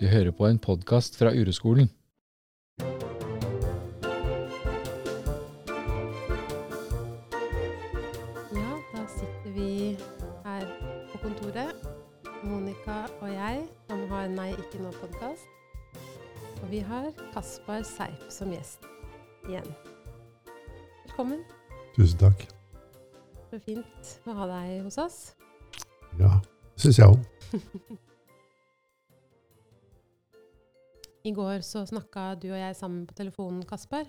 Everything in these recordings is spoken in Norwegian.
Du hører på en podkast fra Ureskolen. Ja, da sitter vi her på kontoret. Monica og jeg, som har Nei, ikke nå-podkast. Og vi har Kaspar Seip som gjest igjen. Velkommen. Tusen takk. Så fint å ha deg hos oss. Ja, det syns jeg òg. I går så snakka du og jeg sammen på telefonen, Kasper.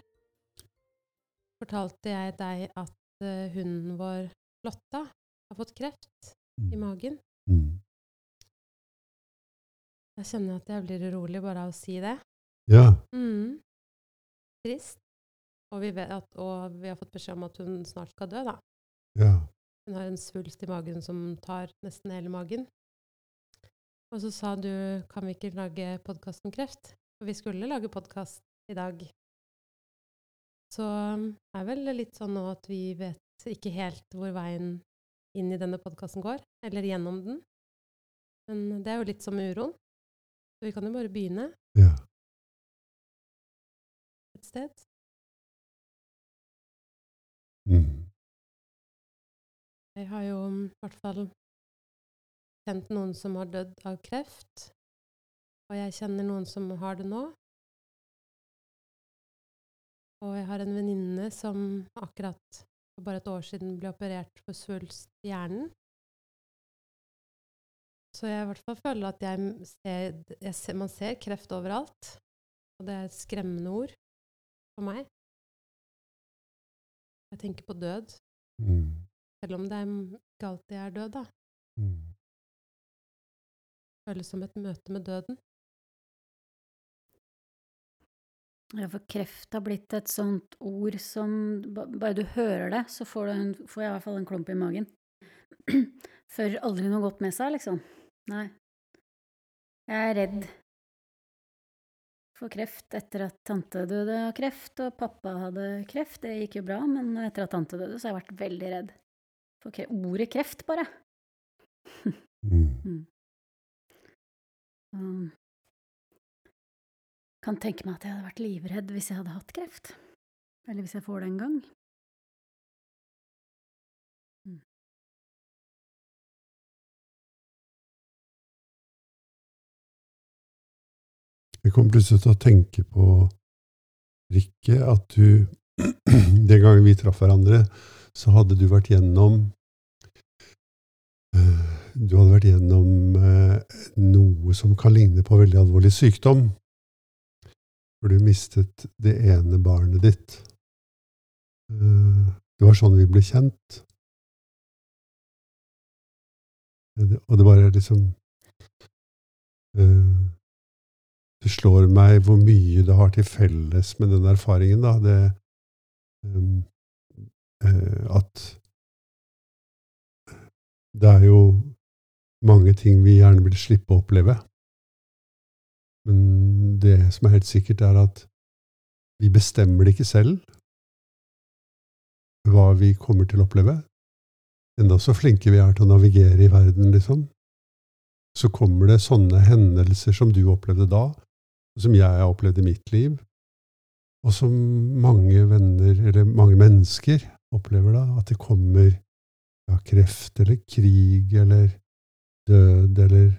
Fortalte jeg deg at uh, hunden vår, Lotta, har fått kreft i magen. Mm. Jeg kjenner at jeg blir urolig bare av å si det. Ja. Mm. Trist. Og vi, vet at, og vi har fått beskjed om at hun snart skal dø, da. Ja. Hun har en svulst i magen som tar nesten hele magen. Og så sa du kan vi ikke lage podkasten kreft? For vi skulle lage podkast i dag. Så um, er vel litt sånn nå at vi vet ikke helt hvor veien inn i denne podkasten går, eller gjennom den. Men det er jo litt som uroen. Så vi kan jo bare begynne ja. et sted. Mm. Jeg har jo um, i hvert fall kjent noen som har dødd av kreft. Og jeg kjenner noen som har det nå. Og jeg har en venninne som akkurat for bare et år siden ble operert for svulst i hjernen. Så jeg i hvert fall føler at jeg ser, jeg ser Man ser kreft overalt. Og det er et skremmende ord for meg. Jeg tenker på død. Mm. Selv om det er ikke alltid er død, da. Mm. Føles som et møte med døden. Ja, for kreft har blitt et sånt ord som ba- Bare du hører det, så får, du en, får jeg i hvert fall en klump i magen. Fører aldri noe godt med seg, liksom. Nei. Jeg er redd for kreft etter at tante døde av kreft, og pappa hadde kreft. Det gikk jo bra, men etter at tante døde, så har jeg vært veldig redd for kre ordet kreft, bare. Mm. Um, kan tenke meg at jeg hadde vært livredd hvis jeg hadde hatt kreft. Eller hvis jeg får det en gang. Mm. Jeg kom plutselig til å tenke på, Rikke, at du Den gangen vi traff hverandre, så hadde du vært gjennom eh, Du hadde vært gjennom eh, noe som kan ligne på veldig alvorlig sykdom. For du mistet det ene barnet ditt. Eh, Det var sånn vi ble kjent. Og det bare liksom eh, Det slår meg hvor mye det har til felles med den erfaringen, da. Det eh, At det er jo mange ting vi gjerne vil slippe å oppleve. Men det som er helt sikkert, er at vi bestemmer det ikke selv hva vi kommer til å oppleve. Enda så flinke vi er til å navigere i verden, liksom, så kommer det sånne hendelser som du opplevde da, og som jeg har opplevd i mitt liv, og som mange venner, eller mange mennesker, opplever da, at det kommer ja, kreft eller krig eller død eller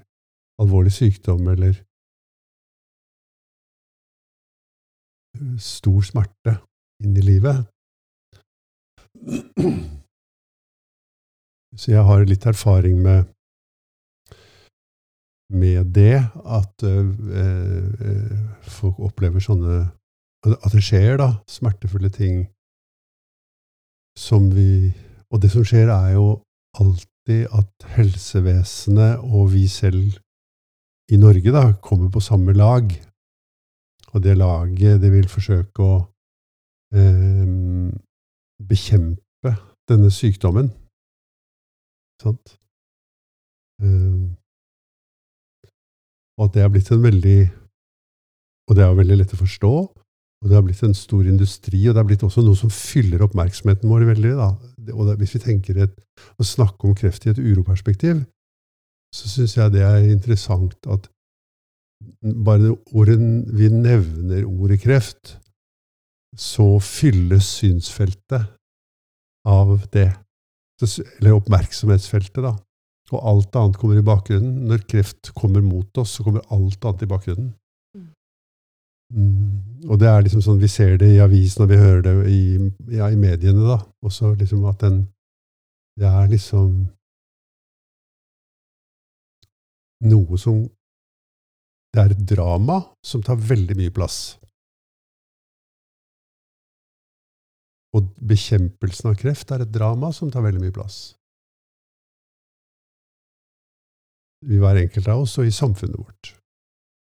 alvorlig sykdom eller stor smerte inn i livet. Så jeg har litt erfaring med, med det, at eh, folk opplever sånne At det skjer, da, smertefulle ting som vi Og det som skjer, er jo alltid at helsevesenet og vi selv i Norge da, kommer på samme lag. Og det laget, det vil forsøke å eh, bekjempe denne sykdommen. Sant? Eh, og at det er blitt en veldig Og det er veldig lett å forstå. Og det har blitt en stor industri, og det er blitt også noe som fyller oppmerksomheten vår veldig. Da. Og hvis vi tenker et, å snakke om kreft i et uroperspektiv, så syns jeg det er interessant at bare ordet, vi nevner ordet kreft, så fylles synsfeltet av det. Eller oppmerksomhetsfeltet, da. Og alt annet kommer i bakgrunnen. Når kreft kommer mot oss, så kommer alt annet i bakgrunnen. Mm. Og det er liksom sånn vi ser det i avisen, og vi hører det i, ja, i mediene, da. Også liksom at den Det er liksom noe som Det er et drama som tar veldig mye plass. Og bekjempelsen av kreft er et drama som tar veldig mye plass. I hver enkelt av oss og i samfunnet vårt.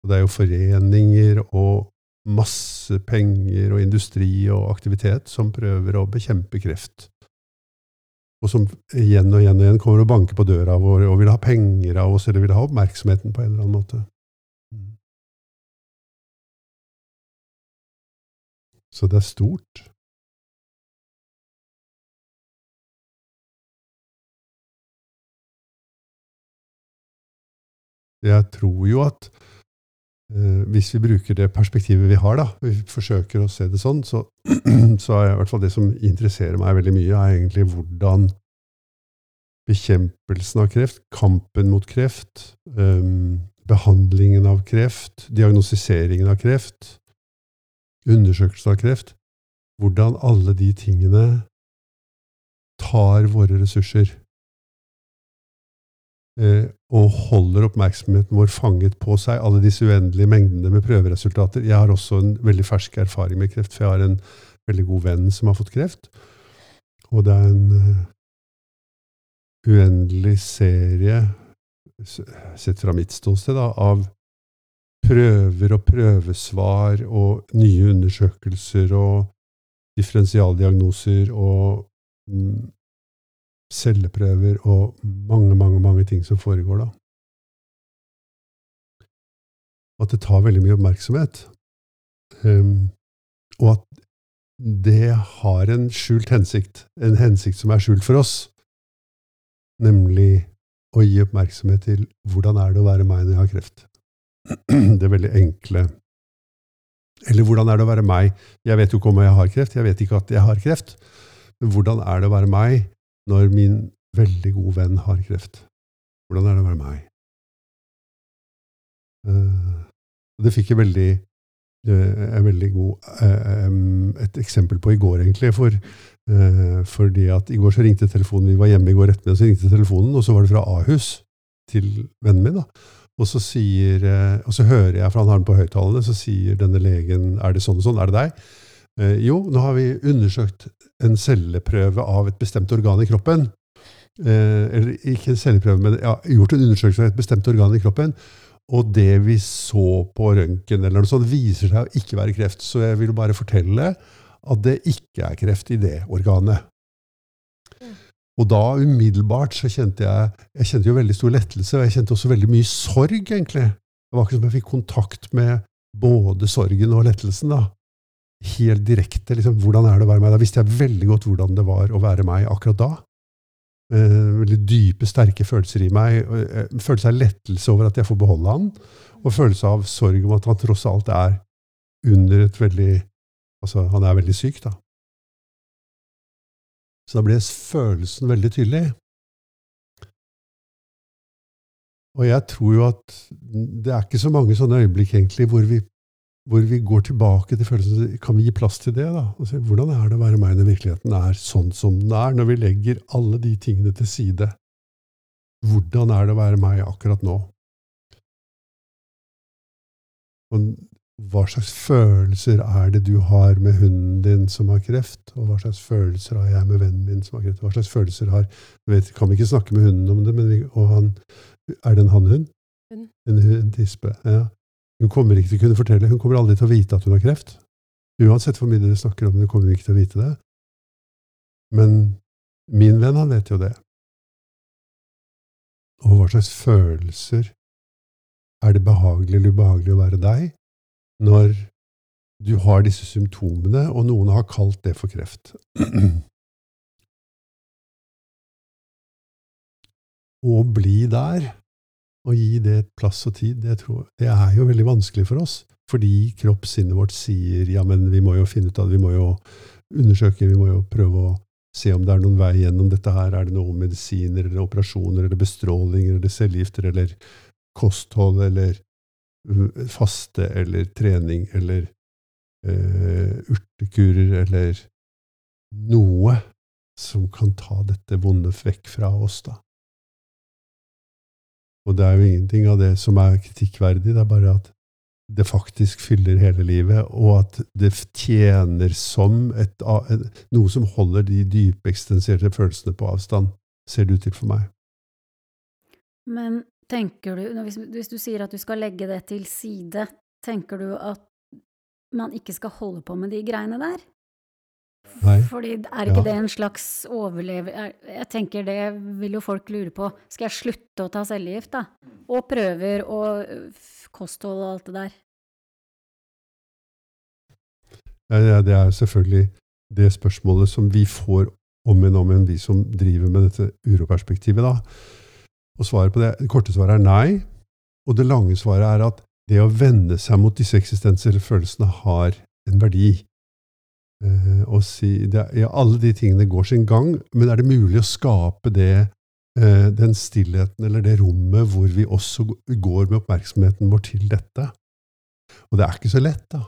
Og det er jo foreninger og masse penger og industri og aktivitet som prøver å bekjempe kreft. Og som igjen og igjen og igjen kommer og banker på døra vår og vil ha penger av oss, eller vil ha oppmerksomheten på en eller annen måte. Så det er stort. Jeg tror jo at eh, hvis vi bruker det perspektivet vi har, da, vi forsøker å se det sånn, så, så er i hvert fall det som interesserer meg veldig mye, er egentlig hvordan bekjempelsen av kreft, kampen mot kreft, eh, behandlingen av kreft, diagnostiseringen av kreft, undersøkelsen av kreft, hvordan alle de tingene tar våre ressurser Eh, og holder oppmerksomheten vår fanget på seg, alle disse uendelige mengdene med prøveresultater. Jeg har også en veldig fersk erfaring med kreft, for jeg har en veldig god venn som har fått kreft. Og det er en uh, uendelig serie, sett fra mitt ståsted, da, av prøver og prøvesvar og nye undersøkelser og differensialdiagnoser og mm, celleprøver og mange, mange, mange ting som foregår da. At det tar veldig mye oppmerksomhet. Um, og at det har en skjult hensikt, en hensikt som er skjult for oss, nemlig å gi oppmerksomhet til hvordan er det å være meg når jeg har kreft. Det veldig enkle Eller hvordan er det å være meg? Jeg vet jo ikke om jeg har kreft, jeg vet ikke at jeg har kreft, men hvordan er det å være meg når min veldig gode venn har kreft? Hvordan er det å være meg? Uh, det fikk jeg veldig, jeg veldig god, uh, et eksempel på i går, egentlig. For, fordi at I går så ringte telefonen, vi var hjemme i går ettermiddag, så ringte telefonen, og så var det fra Ahus til vennen min. da. Og så, sier, og så hører jeg, for han har den på høyttalerne, så sier denne legen er det sånn og sånn, er det deg? jo, nå har vi undersøkt en celleprøve av et bestemt organ i kroppen. Eh, eller ikke en celleprøve, men ja, gjort en undersøkelse av et bestemt organ i kroppen. Og det vi så på røntgen, eller noe sånt, viser seg å ikke være kreft. Så jeg vil bare fortelle at det ikke er kreft i det organet. Og da umiddelbart så kjente jeg jeg kjente jo veldig stor lettelse, og jeg kjente også veldig mye sorg, egentlig. Det var ikke som jeg fikk kontakt med både sorgen og lettelsen. da helt direkte liksom, hvordan er det å være meg. Da visste jeg veldig godt hvordan det var å være meg akkurat da. Eh, veldig dype, sterke følelser i meg. En følelse av lettelse over at jeg får beholde han, og følelse av sorg om at han tross alt er under et veldig Altså, han er veldig syk, da. Så da ble følelsen veldig tydelig. Og jeg tror jo at det er ikke så mange sånne øyeblikk egentlig hvor vi hvor vi går tilbake til følelsen Kan vi gi plass til det? da? Se, hvordan er det å være meg når virkeligheten er sånn som den er, når vi legger alle de tingene til side? Hvordan er det å være meg akkurat nå? Og hva slags følelser er det du har med hunden din som har kreft, og hva slags følelser har jeg med vennen min som har kreft? Hva slags følelser har vet, Kan vi ikke snakke med hunden om det, men vi, og han, er det en hannhund? En, en tispe. ja. Hun kommer ikke til å kunne fortelle, hun kommer aldri til å vite at hun har kreft. Uansett hvor mye dere snakker om det, kommer hun ikke til å vite det. Men min venn, han vet jo det. Og hva slags følelser er det behagelig eller ubehagelig å være deg når du har disse symptomene, og noen har kalt det for kreft? Å bli der og gi det plass og tid, det, tror, det er jo veldig vanskelig for oss. Fordi kroppssinnet vårt sier ja, men vi må jo finne ut av det, vi må jo undersøke, vi må jo prøve å se om det er noen vei gjennom dette her. Er det noen medisiner eller operasjoner eller bestrålinger eller cellegifter eller kosthold eller faste eller trening eller uh, urtekurer eller noe som kan ta dette vonde vekk fra oss, da. Og det er jo ingenting av det som er kritikkverdig, det er bare at det faktisk fyller hele livet, og at det tjener som et, noe som holder de dype, eksistensielle følelsene på avstand, ser det ut til for meg. Men tenker du, hvis, hvis, du sier at du skal legge det til side, tenker du at man ikke skal holde på med de greiene der? Nei. Fordi er ikke ja. det en slags overleve... Jeg tenker det vil jo folk lure på. Skal jeg slutte å ta cellegift, da? Og prøver og kosthold og alt det der? Ja, det er selvfølgelig det spørsmålet som vi får om igjen om igjen, vi som driver med dette uroperspektivet. da. Og svaret på det, det korte svaret er nei. Og det lange svaret er at det å vende seg mot disse eksistensielle følelsene har en verdi. Eh, si, det, ja, alle de tingene går sin gang, men er det mulig å skape det, eh, den stillheten eller det rommet hvor vi også går med oppmerksomheten vår til dette? Og det er ikke så lett, da.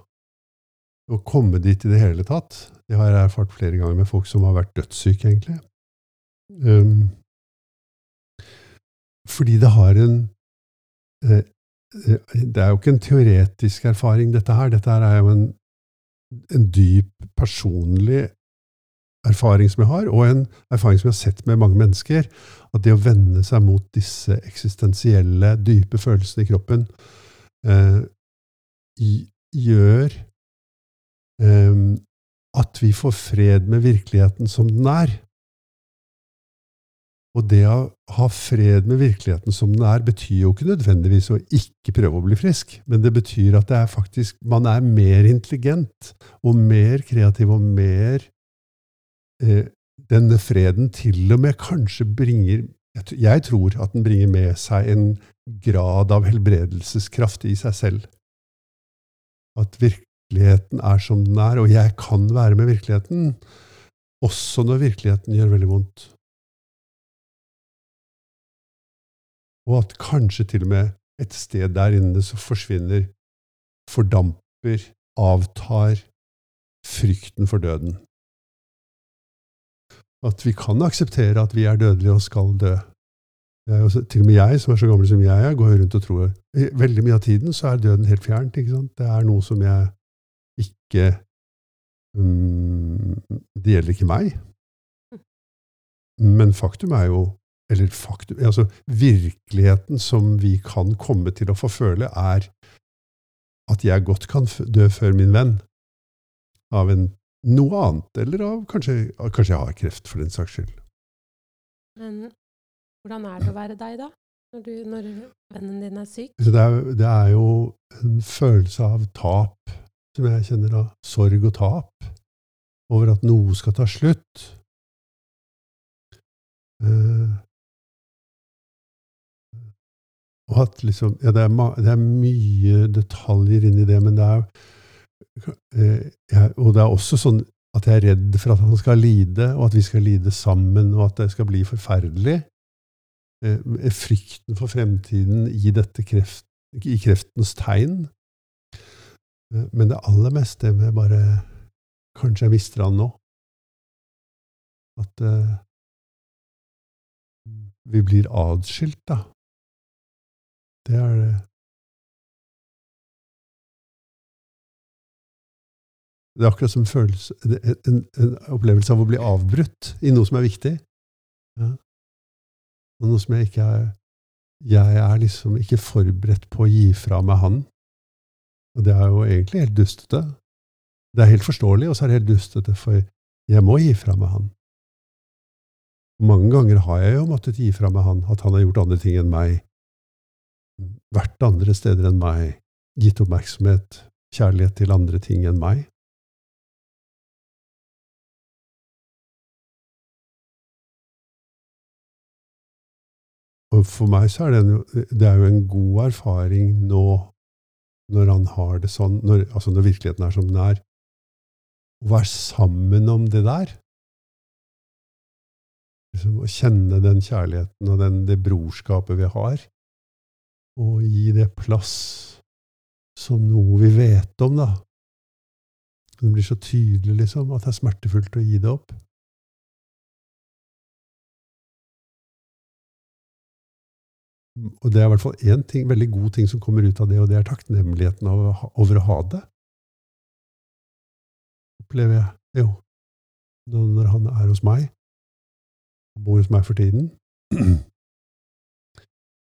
Å komme dit i det hele tatt. Det har jeg erfart flere ganger med folk som har vært dødssyke, egentlig. Um, fordi det har en eh, eh, Det er jo ikke en teoretisk erfaring, dette her. Dette her er jo en en dyp personlig erfaring som jeg har, og en erfaring som jeg har sett med mange mennesker, at det å vende seg mot disse eksistensielle, dype følelsene i kroppen eh, gjør eh, at vi får fred med virkeligheten som den er. Og det å ha fred med virkeligheten som den er, betyr jo ikke nødvendigvis å ikke prøve å bli frisk, men det betyr at det er faktisk, man er mer intelligent og mer kreativ og mer eh, Denne freden til og med kanskje bringer jeg, tror at den bringer med seg en grad av helbredelseskraft i seg selv. At virkeligheten er som den er, og jeg kan være med virkeligheten, også når virkeligheten gjør veldig vondt. Og at kanskje til og med et sted der inne så forsvinner, fordamper, avtar frykten for døden. At vi kan akseptere at vi er dødelige og skal dø. Også, til og med jeg, som er så gammel som jeg er, går rundt og tror Veldig mye av tiden så er døden helt fjernt. ikke sant? Det er noe som jeg ikke um, Det gjelder ikke meg. Men faktum er jo eller faktum, altså virkeligheten som vi kan komme til å få føle, er at jeg godt kan dø før min venn av en, noe annet, eller av kanskje, kanskje jeg har kreft, for den saks skyld. Men hvordan er det å være deg, da? Når, du, når vennen din er syk? Det er, det er, jo en følelse av tap, som jeg kjenner da. Sorg og tap over at noe skal ta slutt. Uh, Og at liksom Ja, det er, det er mye detaljer inni det, men det er eh, jeg, Og det er også sånn at jeg er redd for at han skal lide, og at vi skal lide sammen, og at det skal bli forferdelig. Eh, frykten for fremtiden i, dette kreft, i kreftens tegn. Eh, men det aller meste med bare Kanskje jeg mister han nå. At eh, vi blir adskilt, da. Det er det. Det er akkurat som følelse, en, en, opplevelse av å bli avbrutt i noe som er viktig. Ja. Og noe som jeg ikke er Jeg er liksom ikke forberedt på å gi fra meg han. Og det er jo egentlig helt dustete. Det er helt forståelig, og så er det helt dustete, for jeg må gi fra meg han. Mange ganger har jeg jo måttet gi fra meg han, at han har gjort andre ting enn meg, vært andre steder enn meg, gitt oppmerksomhet, kjærlighet til andre ting enn meg. og for meg så er det, en, det er jo en god erfaring nå, når han har det sånn, når, altså når virkeligheten er som den er, å være sammen om det der. Liksom å kjenne den kjærligheten og den, det brorskapet vi har, og gi det plass som noe vi vet om, da. Det blir så tydelig, liksom, at det er smertefullt å gi det opp. Og det er i hvert fall én ting, veldig god ting som kommer ut av det, og det er takknemligheten over å ha det. Opplever jeg jo når han er hos meg, han bor hos meg for tiden.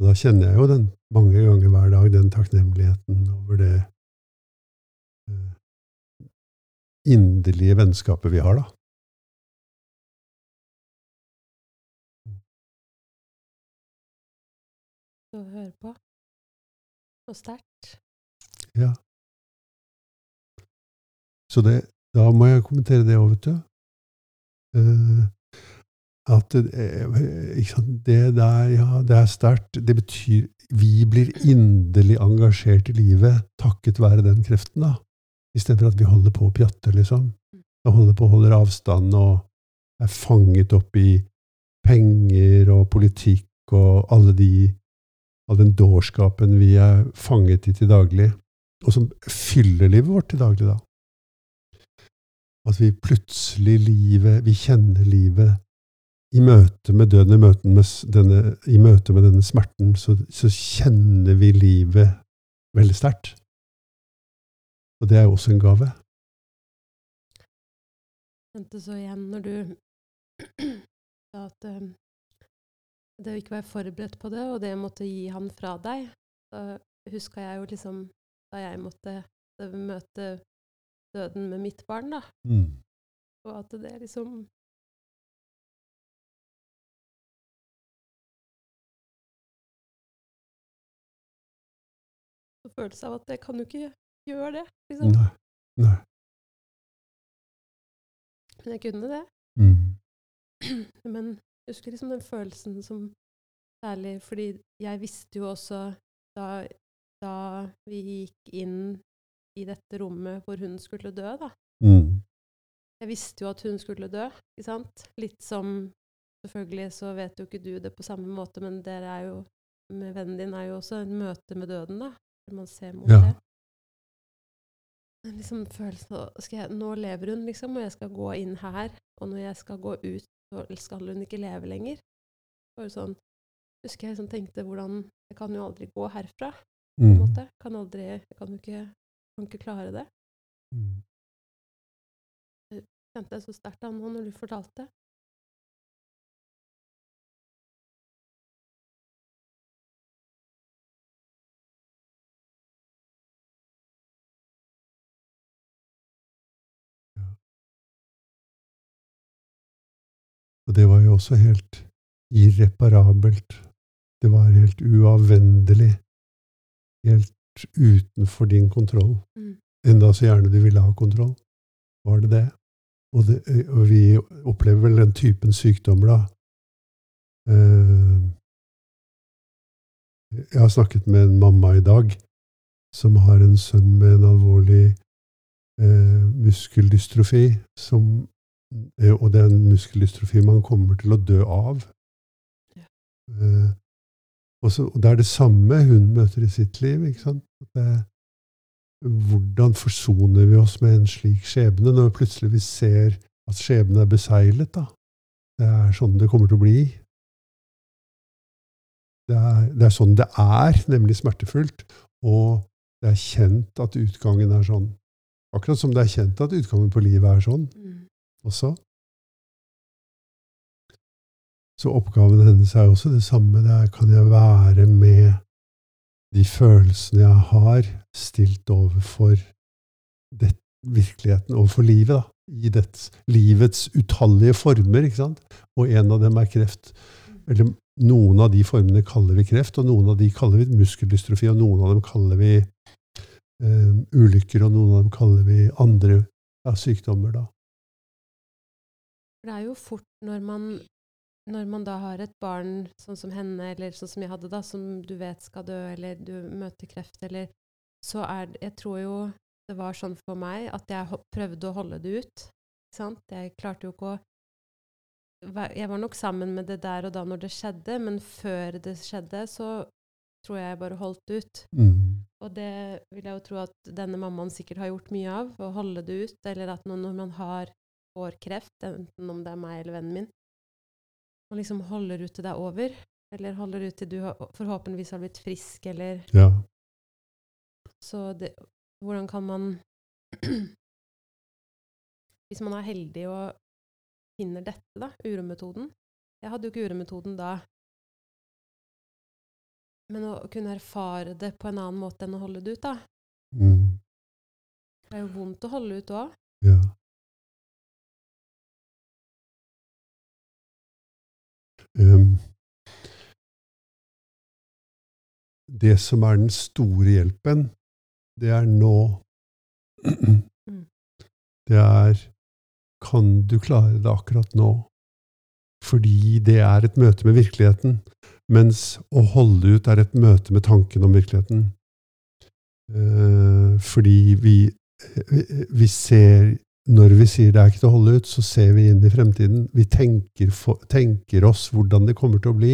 Og da kjenner jeg jo den mange ganger hver dag, den takknemligheten over det eh, inderlige vennskapet vi har, da. å høre på. Så sterkt. Ja. Så det, da må jeg kommentere det òg, vet du. Uh, at det, eh, det, der, ja, det er sterkt. Det betyr Vi blir inderlig engasjert i livet takket være den kreften, da. Istedenfor at vi holder på å pjatte, liksom. Og holder på å holde avstand og er fanget opp i penger og politikk og alle de av den dårskapen vi er fanget i til daglig, og som fyller livet vårt til daglig, da. At vi plutselig livet, vi kjenner livet i møte med døden, i møte med denne, i møte med denne smerten, så, så, kjenner vi livet veldig sterkt. Og det er jo også en gave. Jeg kjente så igjen når du sa at um, det å ikke være forberedt på det, og det å måtte gi han fra deg, da huska jeg jo liksom da jeg måtte møte døden med mitt barn, da. Mm. Og at det liksom Følelse av at jeg kan jo ikke gjøre det, liksom. Nei. Nei. Men jeg kunne det. Mm. Men jeg husker liksom den følelsen som Særlig fordi jeg visste jo også da, da, vi gikk inn i dette rommet hvor hun skulle dø, da mm. Jeg visste jo at hun skulle dø, ikke sant? Litt som Selvfølgelig så vet jo ikke du det på samme måte, men dere er jo med vennen din er jo også en møte med døden, da. Man ser mot ja. det. Liksom følelsen av jeg, Nå lever hun, liksom, og jeg skal gå inn her. Og når jeg skal gå ut, så skal hun ikke leve lenger. Bare sånn husker jeg liksom tenkte hvordan Jeg kan jo aldri gå herfra, på en Mm. måte. Kan aldri Jeg kan jo ikke, kan ikke klare det. Mm. Kjente jeg så sterkt da nå når du fortalte. Og det var jo også helt irreparabelt. Det var helt uavvendelig. Helt utenfor din kontroll. Mm. Enda så gjerne du ville ha kontroll. Var det det? Og, det, og vi opplever vel den typen sykdommer, da. Eh, jeg har snakket med en mamma i dag som har en sønn med en alvorlig eh, muskeldystrofi, som og det er en muskeldystrofi man kommer til å dø av. Ja. Eh, og, så, og, det er det samme hun møter i sitt liv. ikke sant? Det, hvordan forsoner vi oss med en slik skjebne, når vi plutselig vi ser at skjebnen er beseglet? da? Det er sånn det kommer til å bli. Det er, det er sånn det er, nemlig smertefullt. Og det er kjent at utgangen er sånn. Akkurat som det er kjent at utgangen på livet er sånn. Mm. Også. Så oppgaven hennes er også det samme. Det er kan jeg være med de følelsene jeg har, stilt overfor det, virkeligheten, overfor livet, da. I dets, livets utallige former, ikke sant? Og en av dem er kreft. Eller noen av de formene kaller vi kreft, og noen av de kaller vi muskeldystrofi, og noen av dem kaller vi eh, ulykker, og noen av dem kaller vi andre ja, sykdommer, da. For det er jo fort når man når man da har et barn sånn som henne, eller sånn som jeg hadde, da, som du vet skal dø, eller du møter kreft, eller Så er det Jeg tror jo det var sånn for meg at jeg prøvde å holde det ut. Ikke sant? Jeg klarte jo ikke å Jeg var nok sammen med det der og da når det skjedde, men før det skjedde, så tror jeg jeg bare holdt ut. Mm. Og det vil jeg jo tro at denne mammaen sikkert har gjort mye av, å holde det ut, eller at når man har, får kreft, enten om det er meg eller vennen min, og liksom holder ut til det er over, eller holder ut til du har, forhåpentligvis har blitt frisk, eller Ja. Så det, hvordan kan man Hvis man er heldig og finner dette, da, urometoden Jeg hadde jo ikke urometoden da. Men å kunne erfare det på en annen måte enn å holde det ut, da. Mm. Det er jo vondt å holde ut òg. ja. Um, det som er den store hjelpen, det er nå. Mm. Det er Kan du klare det akkurat nå? Fordi det er et møte med virkeligheten, mens å holde ut er et møte med tanken om virkeligheten. Eh, fordi vi, vi ser Når vi sier det er ikke til å holde ut, så ser vi inn i fremtiden. Vi tenker, for, tenker oss hvordan det kommer til å bli.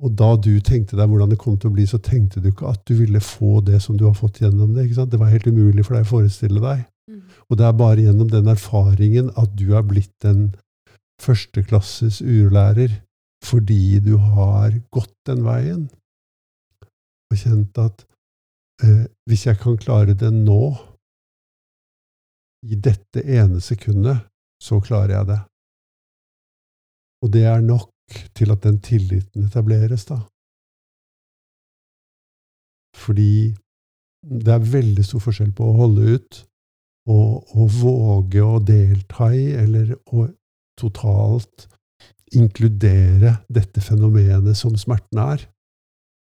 Og da du tenkte deg hvordan det kom til å bli, så tenkte du ikke at du ville få det som du har fått gjennom det. ikke sant? Det var helt umulig for deg å forestille deg. Mm. Og det er bare gjennom den erfaringen at du er blitt en førsteklasses urlærer fordi du har gått den veien og kjent at eh, hvis jeg kan klare det nå, i dette ene sekundet, så klarer jeg det. Og det er nok til at den tilliten etableres, da. Fordi det er veldig stor forskjell på å holde ut og å våge å delta i, eller å totalt inkludere dette fenomenet som smerten er.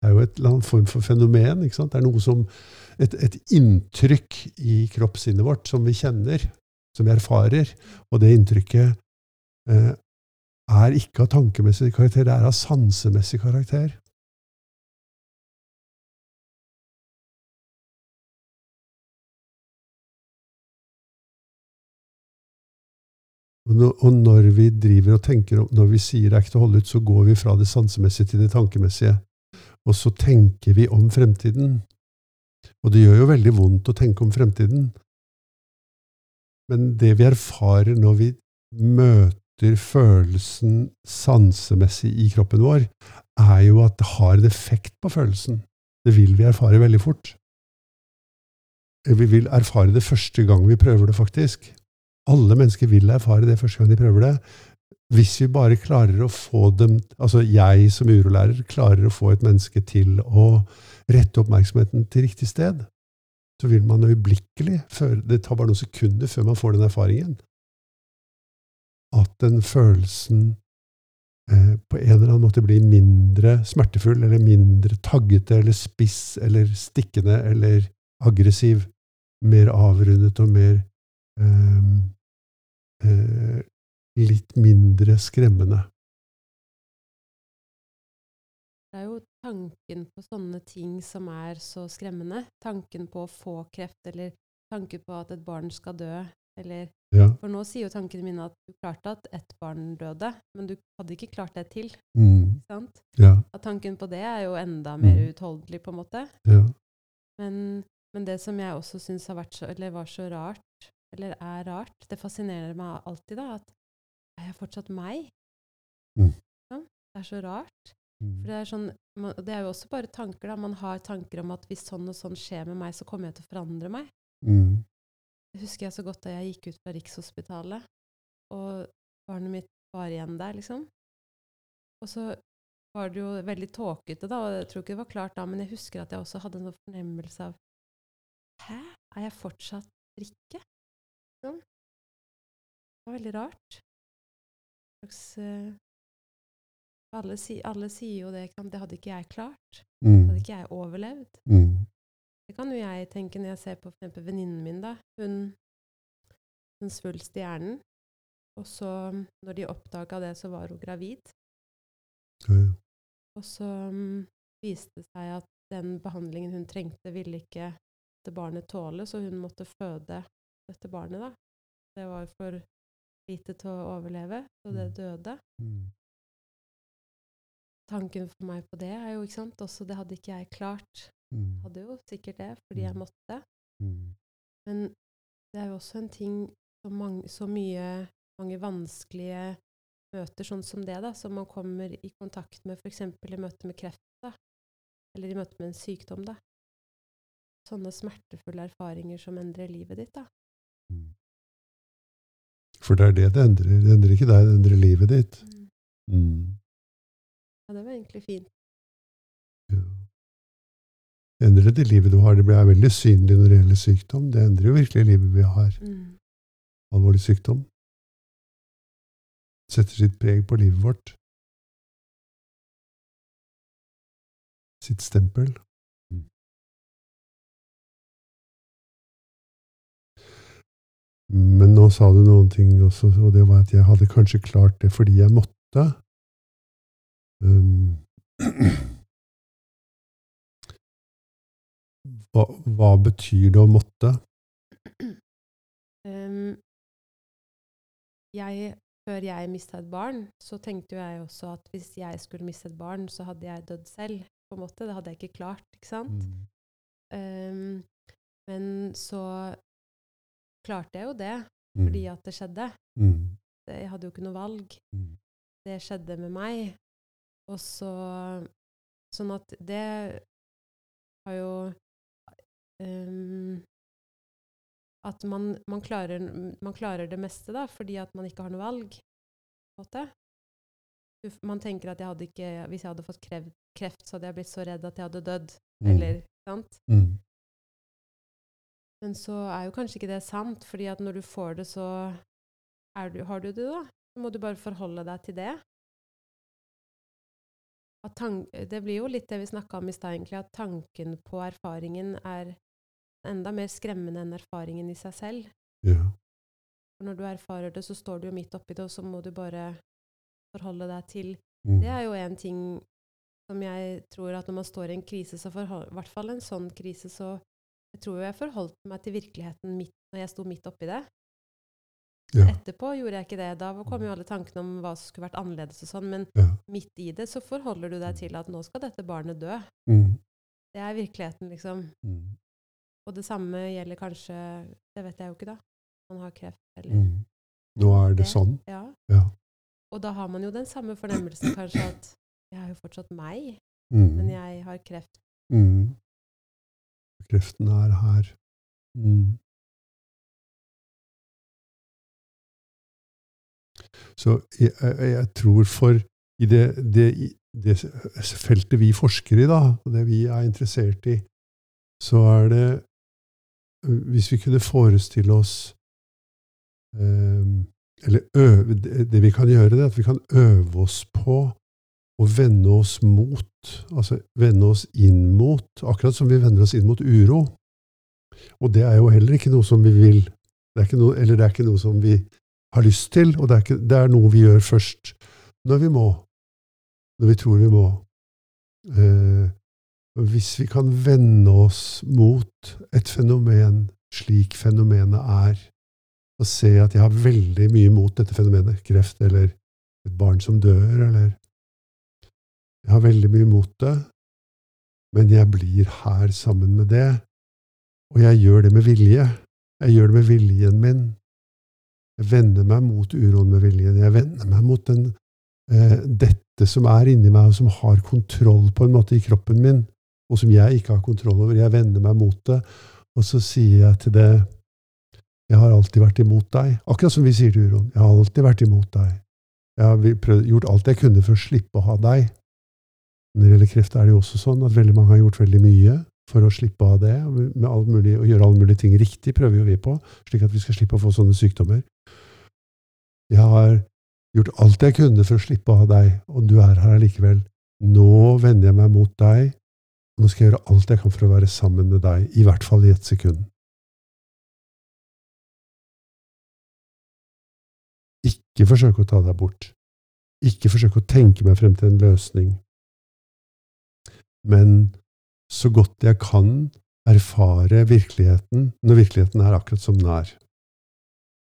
Det er jo et eller annet form for fenomen. ikke sant? Det er noe som et, et inntrykk i kroppssinnet vårt som vi kjenner, som vi erfarer. Og det inntrykket eh, er ikke av tankemessig karakter, det er av sansemessig karakter. Og når, vi driver og tenker, når vi sier det er ikke til å holde ut, så går vi fra det sansemessige til det tankemessige. Og så tenker vi om fremtiden. Og det gjør jo veldig vondt å tenke om fremtiden. Men det vi erfarer når vi møter følelsen sansemessig i kroppen vår, er jo at det har en effekt på følelsen. Det vil vi erfare veldig fort. Vi vil erfare det første gang vi prøver det, faktisk. Alle mennesker vil erfare det første gang de prøver det. Hvis vi bare klarer å få dem Altså jeg som urolærer klarer å få et menneske til å rette oppmerksomheten til riktig sted, så vil man øyeblikkelig Det tar bare noen sekunder før man får den erfaringen. At den følelsen eh, på en eller annen måte blir mindre smertefull, eller mindre taggete, eller spiss, eller stikkende, eller aggressiv. Mer avrundet og mer eh, eh, litt mindre skremmende. Det er jo tanken på sånne ting som er så skremmende. Tanken på å få kreft, eller tanken på at et barn skal dø. Eller, Ja. for nå sier jo tankene mine at du klarte at ett barn døde, men du hadde ikke klart det til. Mm, sant? ja, At tanken på det er jo enda mer uutholdelig, utholdelig, på en måte. ja. Men, men det som jeg også syns har vært så, eller var så rart, eller er rart, det fascinerer meg alltid, da, at er jeg fortsatt meg? Mm. Ja, det er så rart. Mm. For det er, sånn, man, det er jo også bare tanker. da. Man har tanker om at hvis sånn og sånn skjer med meg, så kommer jeg til å forandre meg. Mm. Det husker jeg så godt da jeg gikk ut fra Rikshospitalet, og barnet mitt var igjen der, liksom. Og så var det jo veldig tåkete, da, og jeg tror ikke det var klart da, men jeg husker at jeg også hadde en fornemmelse av Hæ? Er jeg fortsatt Rikke? Sånn. Det var veldig rart. Slags, uh, alle, si, alle sier jo det, det hadde ikke jeg klart. Det Mm. hadde ikke jeg overlevd. Mm. Det kan jo jeg tenke når jeg ser på eksempel venninnen min. da. Hun hun svulst i hjernen. Og så, når de oppdaga det, så var hun gravid. Ja. Og så mm, viste det seg at den behandlingen hun trengte, ville ikke dette barnet tåle, så hun måtte føde dette barnet, da. Det var for lite til å overleve, så det Mm. døde. Mm. Tanken for meg på det er jo, ikke sant, også det hadde ikke jeg klart. Mm. Hadde jo sikkert det, fordi jeg Mm. måtte. Mm. Men det er jo også en ting så, mange, så mye mange vanskelige møter sånn som det, da, som man kommer i kontakt med f.eks. i møte med kreft, da, eller i møte med en sykdom. da. Sånne smertefulle erfaringer som endrer livet ditt. da. Mm. For det er det det endrer. Det endrer ikke deg, det endrer livet ditt. Mm. Ja, det var egentlig fint. Ja. Endrer det livet du har. Det blir veldig synlig når det gjelder sykdom. Det endrer jo virkelig livet vi har. Mm. Alvorlig sykdom. Setter sitt preg på livet vårt. Sitt stempel. Mm. Men nå sa du noen ting også, og det var at jeg hadde kanskje klart det fordi jeg måtte. Um, hva, hva betyr det å måtte? Um, jeg, før jeg mista et barn, så tenkte jo jeg også at hvis jeg skulle miste et barn, så hadde jeg dødd selv. på en måte. Det hadde jeg ikke klart, ikke sant? Mm. Um, men så klarte jeg jo det, Mm. fordi at det skjedde. Mm. Jeg hadde jo ikke noe valg. Mm. Det skjedde med meg. Og så Sånn at det har jo At man, man, klarer, man klarer det meste, da, fordi at man ikke har noe valg. Man tenker at jeg ikke, hvis jeg hadde fått kreft, kreft, så hadde jeg blitt så redd at jeg hadde dødd. Mm. Eller, sant? Mm. Men så er jo kanskje ikke det sant, fordi at når du får det, så du, har du det, da. Så må du bare forholde deg til det. Det blir jo litt det vi snakka om i stad, egentlig, at tanken på erfaringen er enda mer skremmende enn erfaringen i seg selv. Ja. For når du erfarer det, så står du jo midt oppi det, og så må du bare forholde deg til Mm. Det er jo en ting som jeg tror at når man står i en krise, så forhold, i hvert fall en sånn krise, så jeg tror jo jeg forholdt meg til virkeligheten midt, når jeg sto midt oppi det. Ja. Etterpå gjorde jeg ikke det. Da kom jo alle tankene om hva som skulle vært annerledes og sånn, men Ja. midt i det så forholder du deg til at nå skal dette barnet dø. Mm. Det er virkeligheten, liksom. Mm. Og det samme gjelder kanskje Det vet jeg jo ikke, da. Man har kreft, eller Mm. Nå er det sånn. Ja. Ja. Og da har man jo den samme fornemmelsen, kanskje, at jeg er jo fortsatt meg, Mm. men jeg har kreft. Mm. Kreften er her. Mm. Så jeg, jeg, jeg tror for i det, det, det feltet vi forsker i, da, og det vi er interessert i, så er det Hvis vi kunne forestille oss eh, Eller øve det, vi kan gjøre, det er at vi kan øve oss på å vende oss mot, altså vende oss inn mot, akkurat som vi vender oss inn mot uro. Og det er jo heller ikke noe som vi vil, det noe, eller det er ikke noe som vi har lyst til, og det er, ikke, det er noe vi gjør først når vi må, når vi tror vi må. Eh, hvis vi kan vende oss mot et fenomen slik fenomenet er, og se at jeg har veldig mye mot dette fenomenet, kreft eller et barn som dør, eller jeg har veldig mye mot det, men jeg blir her sammen med det, og jeg gjør det med vilje. Jeg gjør det med viljen min. Jeg vender meg mot uroen med viljen. Jeg vender meg mot den, eh, dette som er inni meg, og som har kontroll på en måte i kroppen min, og som jeg ikke har kontroll over. Jeg vender meg mot det, og så sier jeg til det Jeg har alltid vært imot deg. Akkurat som vi sier til uroen. Jeg har alltid vært imot deg. Jeg har prøvd, gjort alt jeg kunne for å slippe å ha deg. Når det gjelder kreft, er det jo også sånn at veldig mange har gjort veldig mye for å slippe av det. Med alt mulig, å gjøre alle mulige ting riktig prøver jo vi på, slik at vi skal slippe å få sånne sykdommer. Jeg har gjort alt jeg kunne for å slippe ha deg, og du er her allikevel. Nå vender jeg meg mot deg, nå skal jeg gjøre alt jeg kan for å være sammen med deg, i hvert fall i ett sekund. ikke forsøke å ta deg bort. Ikke forsøke å tenke meg frem til en løsning. Men så godt jeg kan erfare virkeligheten når virkeligheten er akkurat som den er.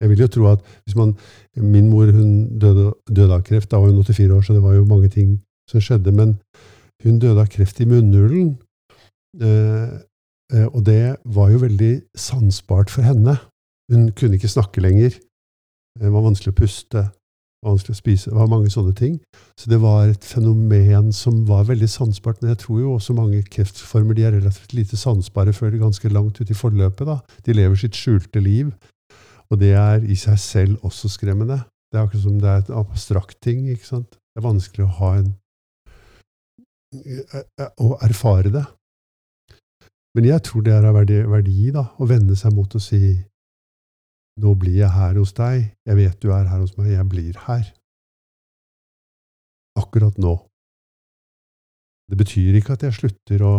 Jeg vil jo tro at hvis man Min mor hun døde, døde av kreft. Da var hun 84 år, så det var jo mange ting som skjedde. Men hun døde av kreft i munnhulen. Eh, eh, og det var jo veldig sansbart for henne. Hun kunne ikke snakke lenger. Det var vanskelig å puste, vanskelig å spise. Det var mange sånne ting. Så det var et fenomen som var veldig sansbart. Men jeg tror jo også mange kreftformer de er relativt lite sansbare før ganske langt ut i forløpet. da. De lever sitt skjulte liv. Og det er i seg selv også skremmende. Det er akkurat som det er et abstrakt ting. ikke sant? Det er vanskelig å ha en Å erfare det. Men jeg tror det er av verdi, verdi da, å vende seg mot å si nå blir jeg her hos deg, jeg vet du er her hos meg, jeg blir her. Akkurat nå. Det betyr ikke at jeg slutter å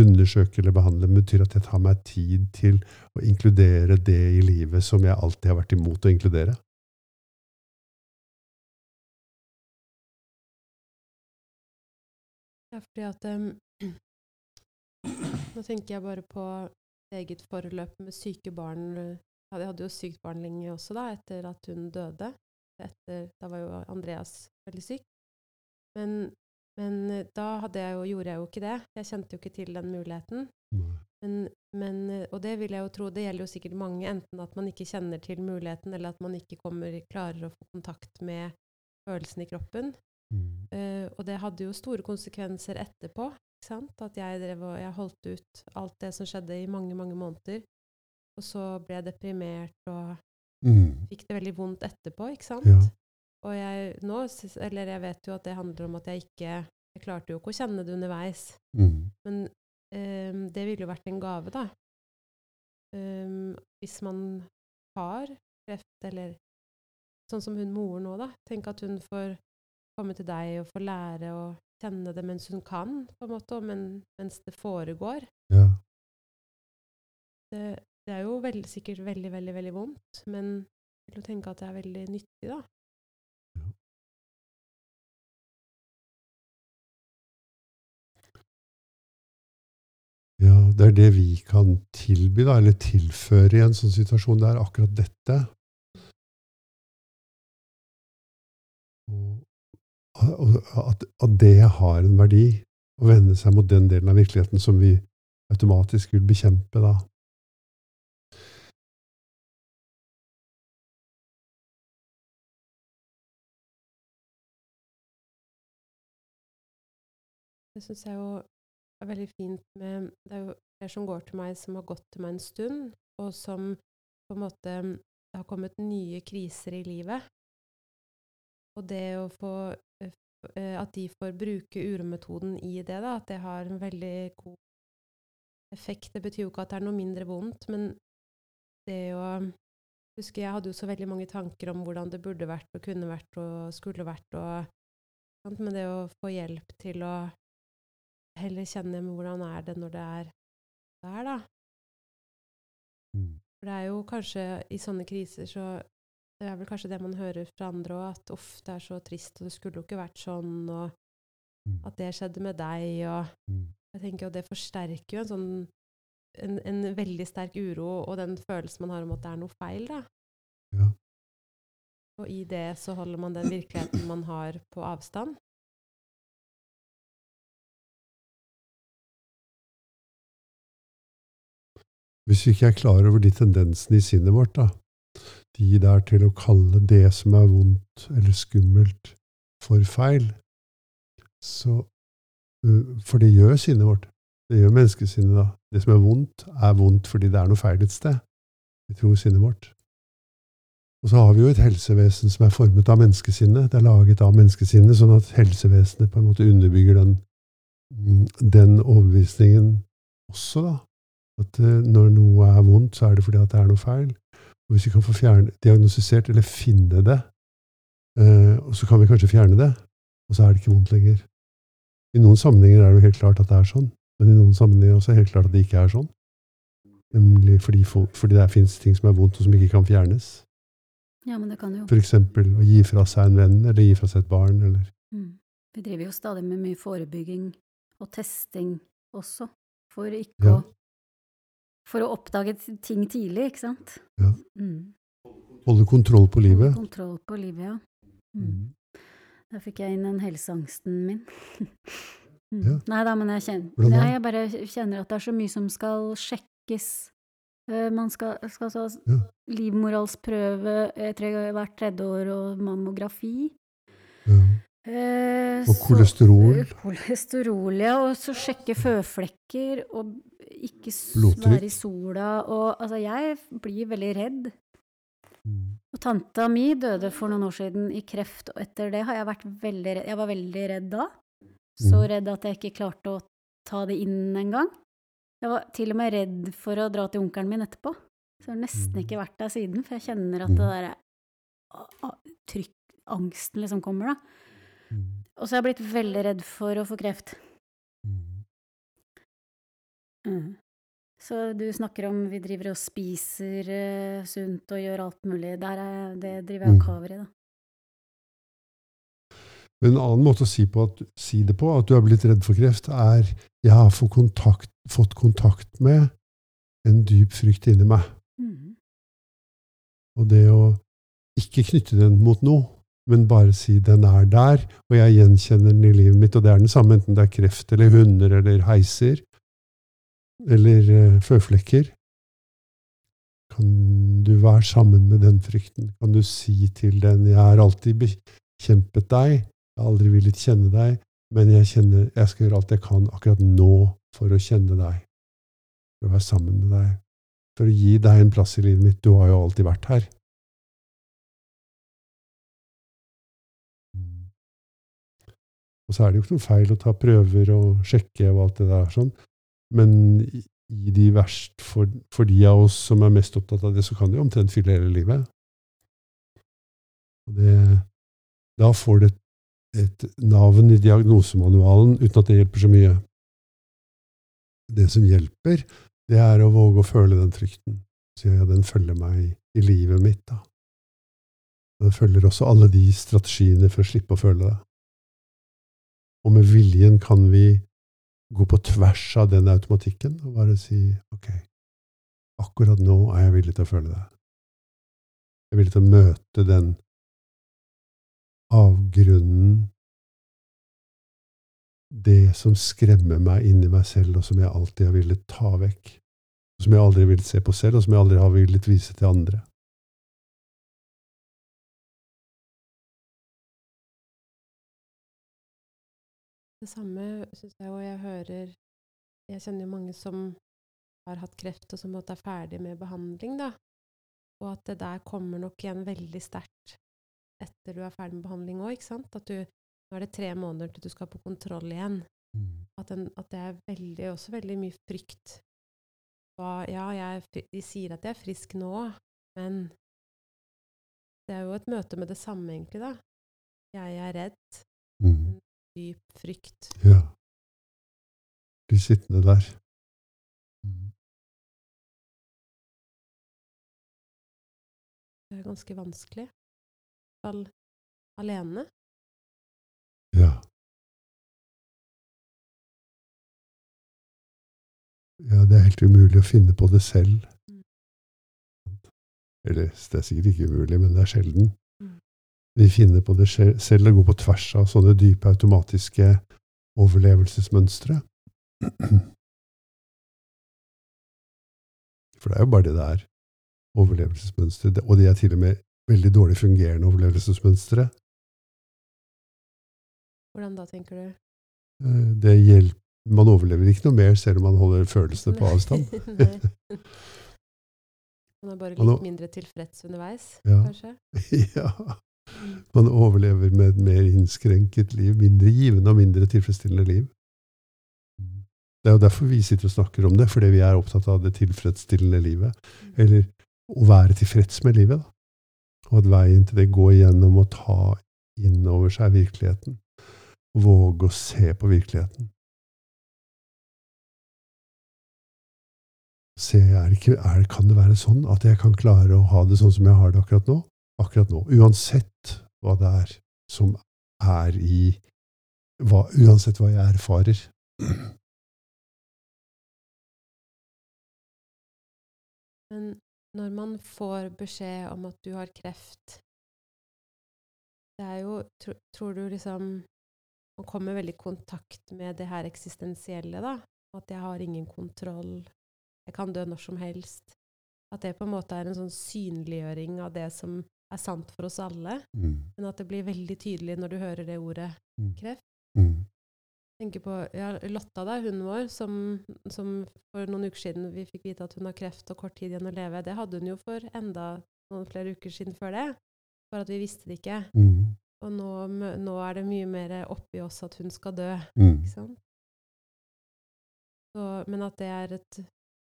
undersøke eller behandle, det betyr at jeg tar meg tid til å inkludere det i livet som jeg alltid har vært imot å inkludere. Ja, fordi at um, Nå tenker jeg bare på eget forløp med syke barn. Jeg hadde jo sykt barn lenge også, da, etter at hun døde. Etter, da var jo Andreas veldig syk. Men, men da jeg jo, gjorde jeg jo ikke det. Jeg kjente jo ikke til den muligheten. Men, men, og det vil jeg jo tro, det gjelder jo sikkert mange, enten at man ikke kjenner til muligheten, eller at man ikke kommer, klarer å få kontakt med følelsen i kroppen. Mm. Uh, og det hadde jo store konsekvenser etterpå. At jeg, drev og, jeg holdt ut alt det som skjedde i mange, mange måneder. Og så ble jeg deprimert og mm. fikk det veldig vondt etterpå, ikke sant? Ja. Og jeg, nå, eller jeg vet jo at det handler om at jeg ikke Jeg klarte jo ikke å kjenne det underveis. Mm. Men um, det ville jo vært en gave, da. Um, hvis man har kreft, eller sånn som hun moren nå, da. Tenk at hun får komme til deg og få lære å kjenne det mens hun kan, på en måte, men, mens det foregår. Ja. Det, det, er jo veld, sikkert veldig, veldig, veldig vondt, men jeg vil tenke at det er veldig nyttig, da. Ja, det er det vi kan tilby, da, eller tilføre i en sånn situasjon. Det er akkurat dette. At, at det har en verdi, å vende seg mot den delen av virkeligheten som vi automatisk vil bekjempe da. Det syns jeg jo er veldig fint med Det er jo flere som går til meg, som har gått til meg en stund, og som på en måte Det har kommet nye kriser i livet. Og det å få at de får bruke urometoden i det, da, at det har en veldig god effekt. Det betyr jo ikke at det er noe mindre vondt, men det å husker Jeg hadde jo så veldig mange tanker om hvordan det burde vært og kunne vært og skulle vært. Og, men det å få hjelp til å heller kjenne med hvordan er det når det er der, da. Mm. For det er jo kanskje i sånne kriser så det er vel kanskje det man hører fra andre òg, at uff, det er så trist, og det skulle jo ikke vært sånn, og mm. at det skjedde med deg, og mm. jeg tenker jo det forsterker jo en sånn en, en, veldig sterk uro og den følelsen man har om at det er noe feil, da. Ja. Og i det så holder man den virkeligheten man har, på avstand. Hvis vi ikke er klar over de tendensene i sinnet vårt, da, de der til å kalle det som er vondt eller skummelt, for feil. Så, for det gjør sinnet vårt. Det gjør menneskesinnet, da. Det som er vondt, er vondt fordi det er noe feil et sted. Vi tror sinnet vårt. Og så har vi jo et helsevesen som er formet av menneskesinnet. Det er laget av menneskesinnet, sånn at helsevesenet på en måte underbygger den, den overbevisningen også, da. At når noe er vondt, så er det fordi at det er noe feil. Og hvis vi kan få fjerne, diagnostisert eller finne det, eh, og så kan vi kanskje fjerne det, og så er det ikke vondt lenger. I noen sammenhenger er det jo helt klart at det er sånn, men i noen sammenhenger også er det helt klart at det ikke er sånn. Nemlig fordi, fordi det finnes ting som er vondt, og som ikke kan fjernes. Ja, men det kan jo. For eksempel å gi fra seg en venn, eller gi fra seg et barn, eller Mm. Vi driver jo stadig med mye forebygging og testing også, for ikke Ja. å For å oppdage ting tidlig, ikke sant? Ja. Mm. holde kontroll på livet. Kontroll på livet, ja. Mm. Mm. Der fikk jeg inn den helseangsten min. mm. Ja. Nei da, men jeg kjenner, nei, jeg bare kjenner at det er så mye som skal sjekkes. Eh, Man skal, skal så, Ja. livmorhalsprøve eh, tre, hvert tredje år og mammografi. Ja. Eh, Og kolesterol. Så, Kolesterol, ja. Og så sjekke føflekker, og ikke Blodtrykk. være i sola. Og altså, jeg blir veldig redd. Mm. Og tanta mi døde for noen år siden i kreft, og etter det har jeg vært veldig redd. Jeg var veldig redd da. Så Mm. redd at jeg ikke klarte å ta det inn engang. Jeg var til og med redd for å dra til onkelen min etterpå. Så jeg har nesten Mm. ikke vært der siden, for jeg kjenner at Mm. det derre trykk, angsten liksom kommer, da. Og så har jeg blitt veldig redd for å få kreft. Mm. Mm. Så du snakker om vi driver og spiser eh, sunt og gjør alt mulig. Der er, det driver jeg og Mm. kaver i, da. Men en annen måte å si, på at, si det på, at du er blitt redd for kreft, er jeg har fått kontakt, fått kontakt med en dyp frykt inni meg. Mm. Og det å ikke knytte den mot noe, men bare si den er der, og jeg gjenkjenner den i livet mitt, og det er den samme enten det er kreft eller hunder eller heiser eller eh, føflekker. Kan du være sammen med den frykten? Kan du si til den 'Jeg har alltid bekjempet deg, jeg har aldri villet kjenne deg, men jeg, kjenner, jeg skal gjøre alt jeg kan akkurat nå for å kjenne deg', for å være sammen med deg, for å gi deg en plass i livet mitt. Du har jo alltid vært her. Mm. Og så er det jo ikke noe feil å ta prøver og sjekke og alt det der sånn, men i de verst for, for de av oss som er mest opptatt av det, så kan jo omtrent fylle hele livet. Det, da får det et, navn i diagnosemanualen uten at det hjelper så mye. Det som hjelper, det er å våge å føle den frykten. Så ja, den følger meg i, livet mitt, da. Det følger også alle de strategiene for å slippe å føle det. Og med viljen kan vi gå på tvers av den automatikken og bare si ok, akkurat nå er jeg villig til å føle det. Jeg er villig til å møte den avgrunnen, det som skremmer meg inni meg selv, og som jeg alltid har villet ta vekk, som jeg aldri har villet se på selv, og som jeg aldri har villet vise til andre. Det samme syns jeg, og jeg hører Jeg kjenner jo mange som har hatt kreft, og som er ferdig med behandling, da. Og at det der kommer nok igjen veldig sterkt etter du er ferdig med behandling òg, ikke sant? At du Nå er det tre måneder til du skal på kontroll igjen. At, den, at det er veldig, også veldig mye frykt. Og ja, jeg, de sier at jeg er frisk nå, men det er jo et møte med det samme, egentlig, da. Jeg er redd. Mm. Dyp frykt. Ja. Bli sittende der. Mm. Det er ganske vanskelig. Fall alene. Ja. Ja, det er helt umulig å finne på det selv. Mm. Eller det er sikkert ikke umulig, men det er sjelden. Vi finner på det selv og går på tvers av sånne dype automatiske overlevelsesmønstre. For det er jo bare det det er. Overlevelsesmønstre. Og de er til og med veldig dårlig fungerende overlevelsesmønstre. Hvordan da, tenker du? Eh, Det hjelper. Man overlever ikke noe mer selv om man holder følelsene på avstand. Man er bare litt mindre tilfreds underveis, Ja. kanskje? ja. Man overlever med et mer innskrenket liv, mindre givende og mindre tilfredsstillende liv. Det er jo derfor vi sitter og snakker om det, fordi vi er opptatt av det tilfredsstillende livet. Eller å være tilfreds med livet. Da. Og at veien til det går gjennom å ta inn over seg virkeligheten. Våge å se på virkeligheten. Se, er det ikke, er, kan det være sånn at jeg kan klare å ha det sånn som jeg har det akkurat nå? Akkurat nå. Uansett hva det er som er i hva, Uansett hva jeg erfarer. Men når man får beskjed om at du har kreft Det er jo tro, Tror du liksom Man kommer veldig i kontakt med det her eksistensielle, da? At jeg har ingen kontroll. Jeg kan dø når som helst. At det på en måte er en sånn synliggjøring av det som er sant for oss alle. Mm. Men at det blir veldig tydelig når du hører det ordet Mm. kreft. Mm. tenker på ja, Lotta, da, hunden vår, som, som for noen uker siden vi fikk vite at hun har kreft og kort tid igjen å leve. Det hadde hun jo for enda noen flere uker siden før det. For at vi visste det ikke. Mm. Og nå, nå er det mye mer oppi oss at hun skal dø. Mm. Ikke sant? Så, men at det er et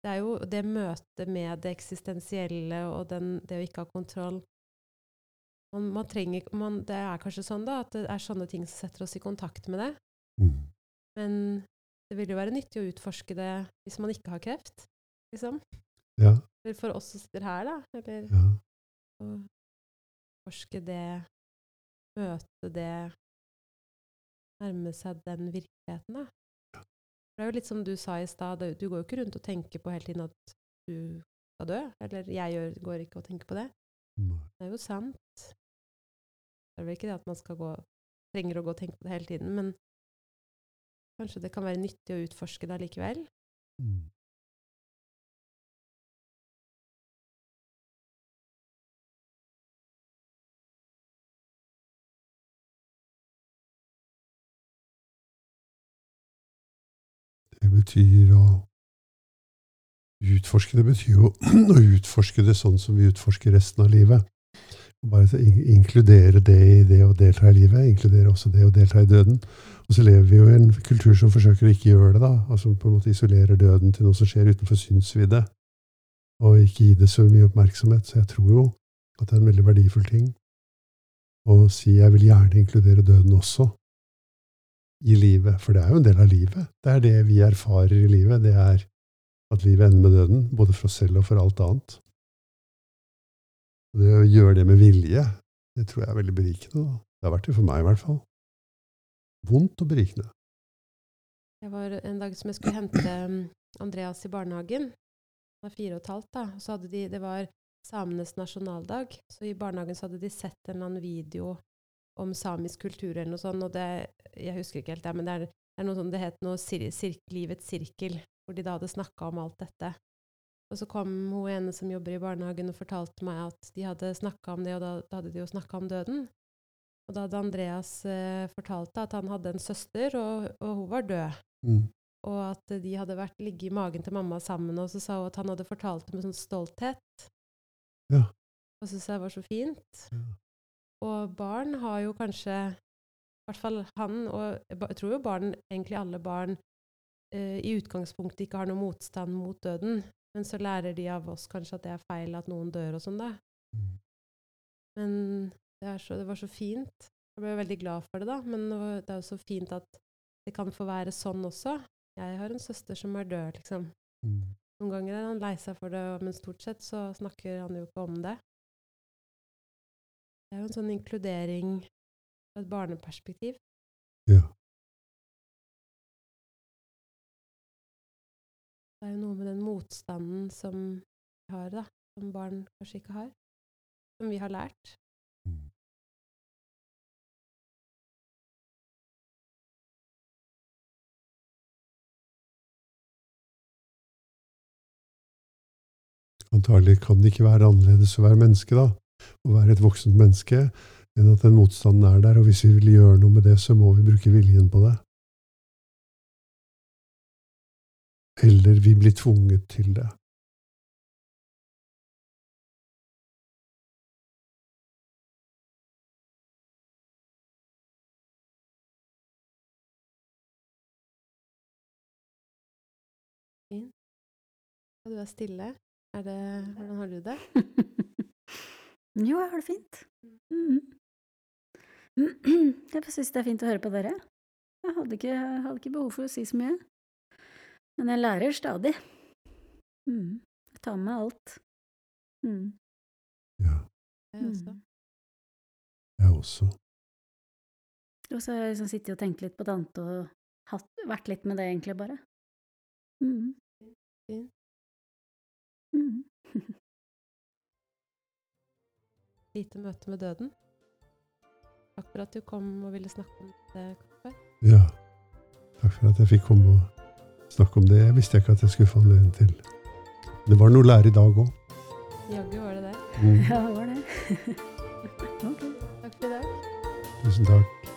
Det er jo det møtet med det eksistensielle og den, det å ikke ha kontroll man, man trenger man, Det er kanskje sånn da, at det er sånne ting som setter oss i kontakt med det. Mm. Men det vil jo være nyttig å utforske det hvis man ikke har kreft, liksom. Ja. Eller for oss som sitter her, da. Eller ja. å utforske det, møte det, nærme seg den virkeligheten, da. Det er jo litt som du sa i stad, du går jo ikke rundt og tenker på hele tiden at du skal dø. Eller jeg går ikke og tenker på det. Nei. Det er jo sant. Det er vel ikke det at man skal gå, trenger å gå og tenke på det hele tiden, men kanskje det kan være nyttig å utforske det allikevel. Mm. Det betyr å utforske Det betyr jo å utforske det sånn som vi utforsker resten av livet. Bare så in- inkludere det i det å delta i livet, inkludere også det å delta i døden. Og så lever vi jo i en kultur som forsøker å ikke gjøre det, da. Altså på en måte isolerer døden til noe som skjer utenfor synsvidde. Og ikke gi det så mye oppmerksomhet. Så jeg tror jo at det er en veldig verdifull ting å si jeg vil gjerne inkludere døden også i livet. For det er jo en del av livet. Det er det vi erfarer i livet. Det er at livet ender med døden, både for oss selv og for alt annet. Og det å gjøre det med vilje, det tror jeg er veldig berikende. Det har vært det for meg, i hvert fall. Vondt og berikende. Jeg var en dag som jeg skulle hente um, Andreas i barnehagen. Han var fire og et halvt, da. Så hadde de, det var samenes nasjonaldag, så i barnehagen så hadde de sett en eller annen video om samisk kultur eller noe sånt, og det, jeg husker ikke helt det, men det er, det er noe sånn, det het noe sir, Livets sirkel, hvor de da hadde snakka om alt dette. Og så kom hun ene som jobber i barnehagen og fortalte meg at de hadde snakka om det, og da, da hadde de jo snakka om døden. Og da hadde Andreas eh, fortalt at han hadde en søster, og, og hun var død. Mm. Og at de hadde vært ligget i magen til mamma sammen, og så sa hun at han hadde fortalt det med sånn stolthet. Ja. Og syntes jeg var så fint. Ja. Og barn har jo kanskje, i hvert fall han, og jeg jeg tror jo barn, egentlig alle barn, eh, i utgangspunktet ikke har noe motstand mot døden. Men så lærer de av oss kanskje at det er feil at noen dør og sånn, da. Mm. Men det, er så, det var så fint. Jeg ble veldig glad for det, da. Men det er jo så fint at det kan få være sånn også. Jeg har en søster som er død, liksom. Mm. Noen ganger er han lei seg for det, men stort sett så snakker han jo ikke om det. Det er jo en sånn inkludering fra et barneperspektiv. Ja. Det er jo noe med den motstanden som vi har, da, som barn kanskje ikke har. Som vi har lært. Mm. Antagelig kan det ikke være annerledes å være menneske, da. Å være et voksent menneske, enn at den motstanden er der. Og hvis vi vil gjøre noe med det, så må vi bruke viljen på det. Eller vi blir tvunget til det. Fint. Og du er stille. Er det, hvordan har du det? jo, jeg har det fint. Mm. Jeg syns det er fint å høre på dere. Jeg hadde ikke, hadde ikke behov for å si så mye. Men jeg lærer stadig. Mm. Jeg tar med meg alt. Mm. Ja. Jeg også. Mhm. Jeg også. Og så har jeg liksom sittet og tenkt litt på Dante og hatt, vært litt med det, egentlig, bare. Mm. Fint. Mm. Lite møte med døden. Takk for at du kom og ville snakke om det. Kaffe. Ja. Takk for at jeg fikk komme og snakke om det. Jeg visste ikke at jeg skulle få anledning til. Det var noe å lære i dag òg. Jaggu var det det. Mm. Ja, det var det. ok. Takk for i dag. Tusen takk.